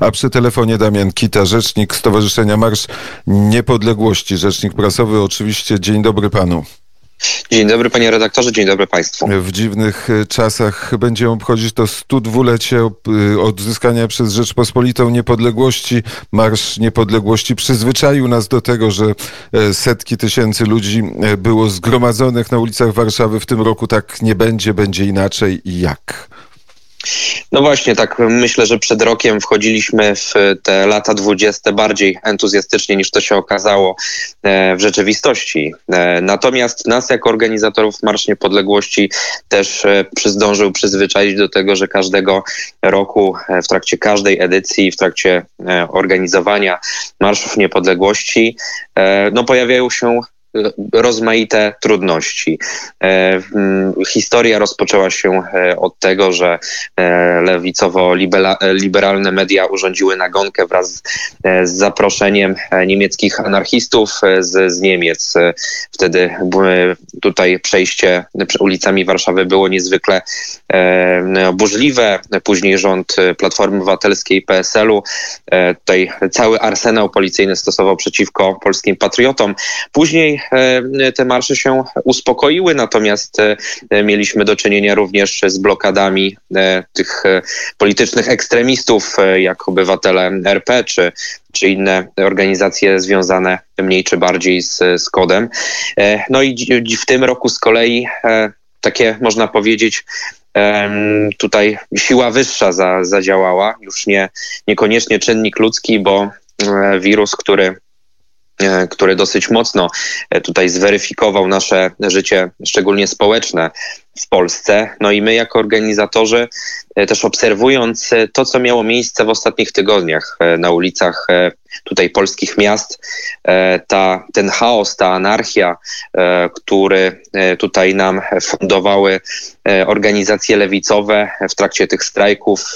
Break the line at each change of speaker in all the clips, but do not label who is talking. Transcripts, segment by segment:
A przy telefonie Damian Kita, rzecznik Stowarzyszenia Marsz Niepodległości, rzecznik prasowy. Oczywiście dzień dobry panu.
Dzień dobry panie redaktorze, dzień dobry państwu.
W dziwnych e, czasach będziemy obchodzić to 102-lecie e, odzyskania przez Rzeczpospolitą niepodległości. Marsz Niepodległości przyzwyczaił nas do tego, że e, setki tysięcy ludzi było zgromadzonych na ulicach Warszawy. W tym roku tak nie będzie, będzie inaczej i jak?
No właśnie, tak myślę, że przed rokiem wchodziliśmy w te lata dwudzieste bardziej entuzjastycznie niż to się okazało e, w rzeczywistości. E, natomiast nas jako organizatorów Marsz Niepodległości też e, zdążył przyzwyczaić do tego, że każdego roku w trakcie każdej edycji, w trakcie organizowania Marszów Niepodległości no pojawiają się rozmaite trudności. E, historia rozpoczęła się e, od tego, że e, lewicowo-liberalne media urządziły nagonkę wraz z zaproszeniem niemieckich anarchistów z, z Niemiec. Wtedy tutaj przejście ulicami Warszawy było niezwykle burzliwe. Później rząd Platformy Obywatelskiej PSL-u tutaj cały arsenał policyjny stosował przeciwko polskim patriotom. Później E, te marsze się uspokoiły, natomiast e, mieliśmy do czynienia również z blokadami e, tych politycznych ekstremistów, jak obywatele RP czy, czy inne organizacje związane mniej czy bardziej z, z kodem. No i w tym roku z kolei takie można powiedzieć tutaj siła wyższa za, zadziałała, już nie, niekoniecznie czynnik ludzki, bo wirus, który który dosyć mocno e, tutaj zweryfikował nasze życie, szczególnie społeczne w Polsce. No i my jako organizatorzy, e, też obserwując to, co miało miejsce w ostatnich tygodniach na ulicach tutaj polskich miast, ta, ten chaos, ta anarchia, który tutaj nam fundowały organizacje lewicowe w trakcie tych strajków,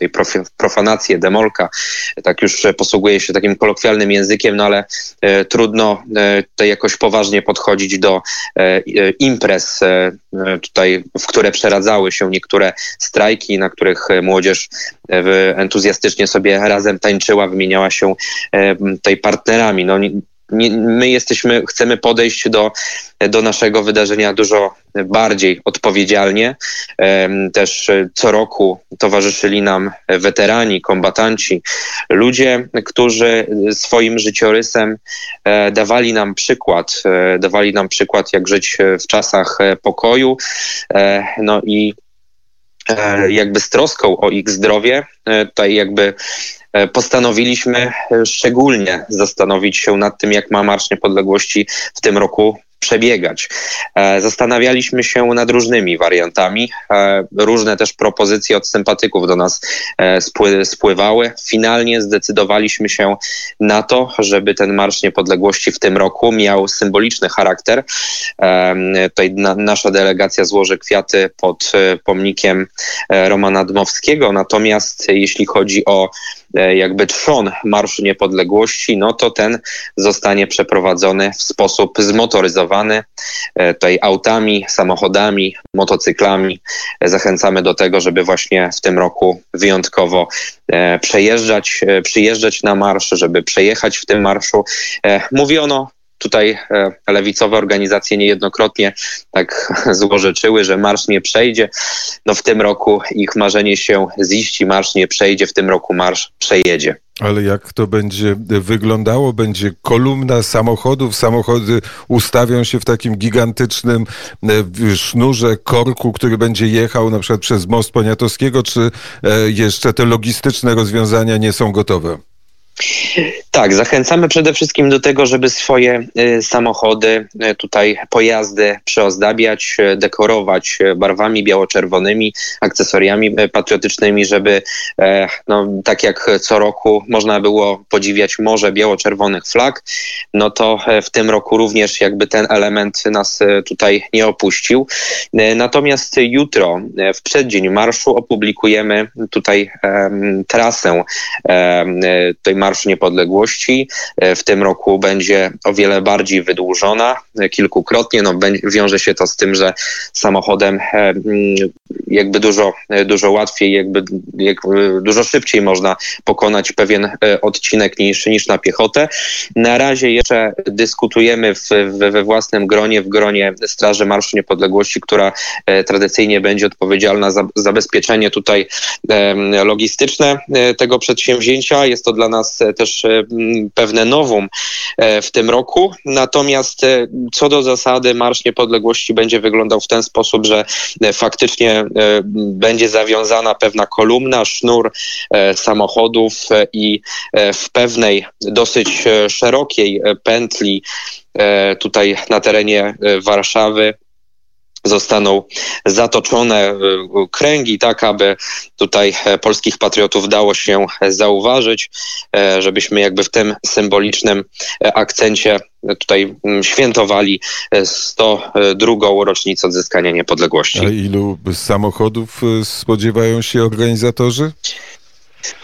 tej profanację, demolka, tak już posługuje się takim kolokwialnym językiem, no ale e, trudno e, tutaj jakoś poważnie podchodzić do e, imprez tutaj, w które przeradzały się niektóre strajki, na których młodzież entuzjastycznie sobie razem tańczyła, wymieniała się tutaj partnerami. No, my jesteśmy, chcemy podejść do, do naszego wydarzenia dużo bardziej odpowiedzialnie. Też co roku towarzyszyli nam weterani, kombatanci, ludzie, którzy swoim życiorysem e, dawali nam przykład, e, dawali nam przykład, jak żyć w czasach pokoju. E, no i jakby z troską o ich zdrowie, tutaj jakby E, postanowiliśmy e, szczególnie zastanowić się nad tym, jak ma Marsz Niepodległości w tym roku przebiegać. E, zastanawialiśmy się nad różnymi wariantami. Różne też propozycje od sympatyków do nas spływały. Finalnie zdecydowaliśmy się na to, żeby ten Marsz Niepodległości w tym roku miał symboliczny charakter. Tutaj nasza delegacja złoży kwiaty pod pomnikiem Romana Dmowskiego. Natomiast jeśli chodzi o E, jakby trzon Marszu Niepodległości, no to ten zostanie przeprowadzony w sposób zmotoryzowany, e, tutaj autami, samochodami, motocyklami. Zachęcamy do tego, żeby właśnie w tym roku wyjątkowo e, przejeżdżać, przyjeżdżać na marsz, żeby przejechać w tym marszu. Mówiono tutaj e, lewicowe organizacje niejednokrotnie tak złożyczyły, że marsz nie przejdzie. No w tym roku ich marzenie się ziści, marsz nie przejdzie, w tym roku marsz przejedzie.
Ale jak to będzie wyglądało? Będzie kolumna samochodów, samochody ustawią się w takim gigantycznym e, sznurze korku, który będzie jechał na przykład przez most Poniatowskiego, czy e, jeszcze te logistyczne rozwiązania nie są gotowe?
Tak, zachęcamy przede wszystkim do tego, żeby swoje y, samochody, y, tutaj pojazdy przyozdabiać, y, dekorować barwami biało-czerwonymi, akcesoriami patriotycznymi, żeby e, no, tak jak co roku można było podziwiać morze biało-czerwonych flag, no to e, w tym roku również jakby ten element nas e, tutaj nie opuścił. Natomiast jutro, w przeddzień marszu opublikujemy tutaj trasę tej marszu Marsz Niepodległości. W tym roku będzie o wiele bardziej wydłużona, kilkukrotnie. No, wiąże się to z tym, że samochodem jakby dużo, dużo łatwiej, jakby, jakby dużo szybciej można pokonać pewien odcinek niż, niż na piechotę. Na razie jeszcze dyskutujemy w, we własnym gronie, w gronie Straży Marszu Niepodległości, która e, tradycyjnie będzie odpowiedzialna za zabezpieczenie tutaj logistyczne e, tego przedsięwzięcia. Jest to dla nas e, też pewne nowum w tym roku. Natomiast co do zasady Marsz Niepodległości będzie wyglądał w ten sposób, że faktycznie będzie zawiązana pewna kolumna, sznur samochodów i w pewnej dosyć szerokiej pętli E, tutaj na terenie e, Warszawy zostaną zatoczone e, kręgi, tak aby tutaj polskich patriotów dało się zauważyć, żebyśmy jakby w tym symbolicznym akcencie tutaj świętowali 102. rocznicę odzyskania niepodległości.
A ilu samochodów spodziewają się organizatorzy?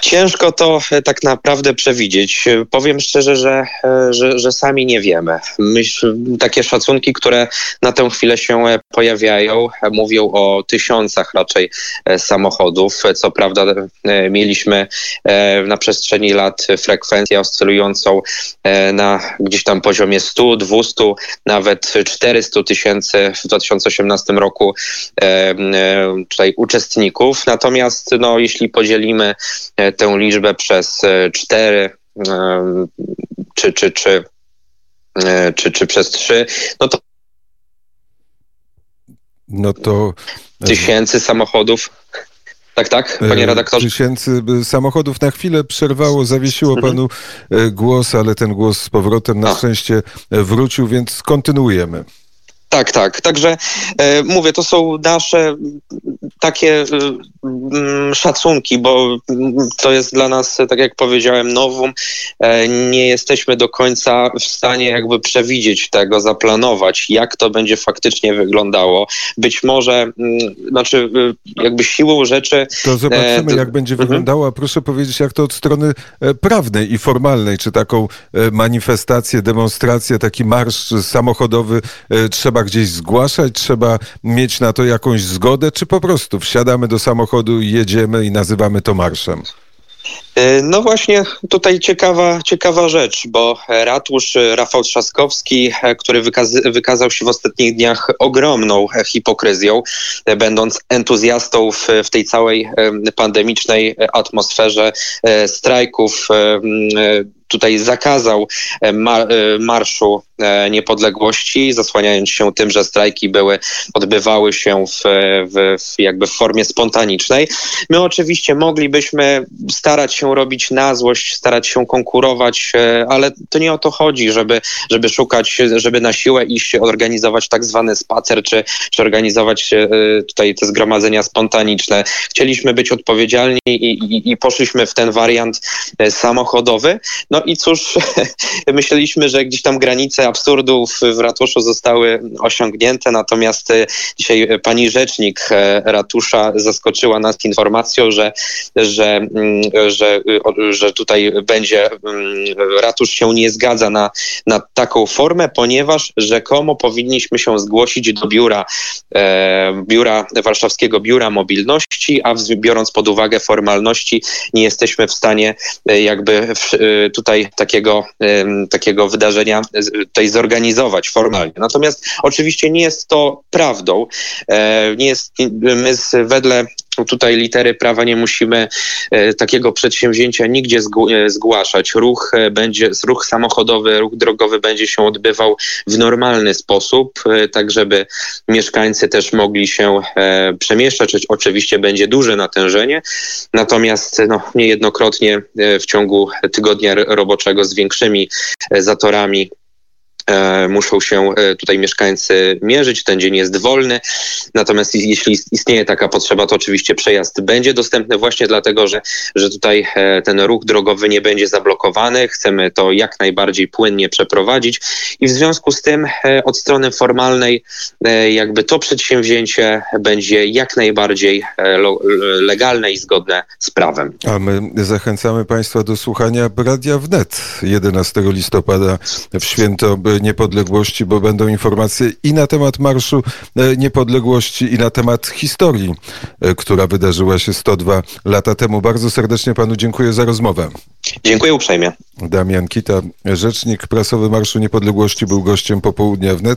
Ciężko to e, tak naprawdę przewidzieć. E, powiem szczerze, że, e, że, że, sami nie wiemy. Myśl, takie szacunki, które na tę chwilę się pojawiają, mówią o tysiącach raczej samochodów. Co prawda mieliśmy na przestrzeni lat frekwencję oscylującą na gdzieś tam poziomie 100, 200, nawet 400 tysięcy w 2018 roku tutaj uczestników. Natomiast no, jeśli podzielimy tę liczbę przez e, cztery e, czy, czy, czy, e, czy, czy przez trzy, no to
no to
tysięcy samochodów. Tak, tak, panie redaktorze.
Tysięcy samochodów na chwilę przerwało, zawiesiło mhm. panu głos, ale ten głos z powrotem na A. szczęście wrócił, więc kontynuujemy.
Tak, tak. Także e, mówię, to są nasze takie e, szacunki, bo to jest dla nas, tak jak powiedziałem, nowum. E, nie jesteśmy do końca w stanie jakby przewidzieć tego, zaplanować, jak to będzie faktycznie wyglądało. Być może, m, znaczy e, jakby siłą rzeczy...
To zobaczymy, e, jak będzie mhm. wyglądało, a proszę powiedzieć, jak to od strony e, prawnej i formalnej, czy taką manifestację, demonstrację, taki marsz samochodowy trzeba trzeba gdzieś zgłaszać, trzeba mieć na to jakąś zgodę, czy po prostu wsiadamy do samochodu i jedziemy i nazywamy to marszem?
E, no właśnie tutaj ciekawa, ciekawa rzecz, bo ratusz Rafał Trzaskowski, e, który wykazał się w ostatnich dniach ogromną hipokryzją, e, będąc entuzjastą w, w tej całej pandemicznej atmosferze strajków tutaj zakazał e, ma, e, marszu e, niepodległości, zasłaniając się tym, że strajki były, odbywały się w, w, w, jakby w formie spontanicznej. My oczywiście moglibyśmy starać się robić na złość, starać się konkurować, ale to nie o to chodzi, żeby, żeby szukać, żeby na siłę iść, organizować tak zwany spacer, czy, czy organizować tutaj te zgromadzenia spontaniczne. Chcieliśmy być odpowiedzialni i, i, i poszliśmy w ten wariant samochodowy. No i cóż, myśleliśmy, że gdzieś tam granice absurdów w ratuszu zostały osiągnięte, natomiast e, dzisiaj pani rzecznik e, ratusza zaskoczyła nas informacją, że, że, mm, że, że tutaj będzie, mm, ratusz się nie zgadza na, na taką formę, ponieważ rzekomo powinniśmy się zgłosić do biura, e, biura Warszawskiego Biura Mobilności, a biorąc pod uwagę formalności, nie jesteśmy w stanie jakby tutaj takiego, takiego wydarzenia tutaj zorganizować formalnie. Natomiast oczywiście nie jest to prawdą. E, nie jest, my wedle tutaj litery prawa nie musimy e, takiego przedsięwzięcia nigdzie e, zgłaszać. Ruch będzie, ruch samochodowy, ruch drogowy będzie się odbywał w normalny sposób, tak żeby mieszkańcy też mogli się przemieszczać. Oczywiście będzie duże natężenie, natomiast no, niejednokrotnie w ciągu tygodnia roboczego z większymi zatorami muszą się tutaj mieszkańcy mierzyć. Ten dzień jest wolny. Natomiast jeśli istnieje taka potrzeba, to oczywiście przejazd będzie dostępny właśnie dlatego, że, że tutaj ten ruch drogowy nie będzie zablokowany. Chcemy to jak najbardziej płynnie przeprowadzić i w związku z tym od strony formalnej jakby to przedsięwzięcie będzie jak najbardziej legalne i zgodne z prawem.
A my zachęcamy Państwa do słuchania Radia Wnet 11 listopada w Święto Niepodległości, bo będą informacje i na temat Marszu Niepodległości, i na temat historii, która wydarzyła się 102 lata temu. Bardzo serdecznie Panu dziękuję za rozmowę.
Dziękuję uprzejmie.
Damian Kita, rzecznik prasowy Marszu Niepodległości, był gościem popołudnia wnet.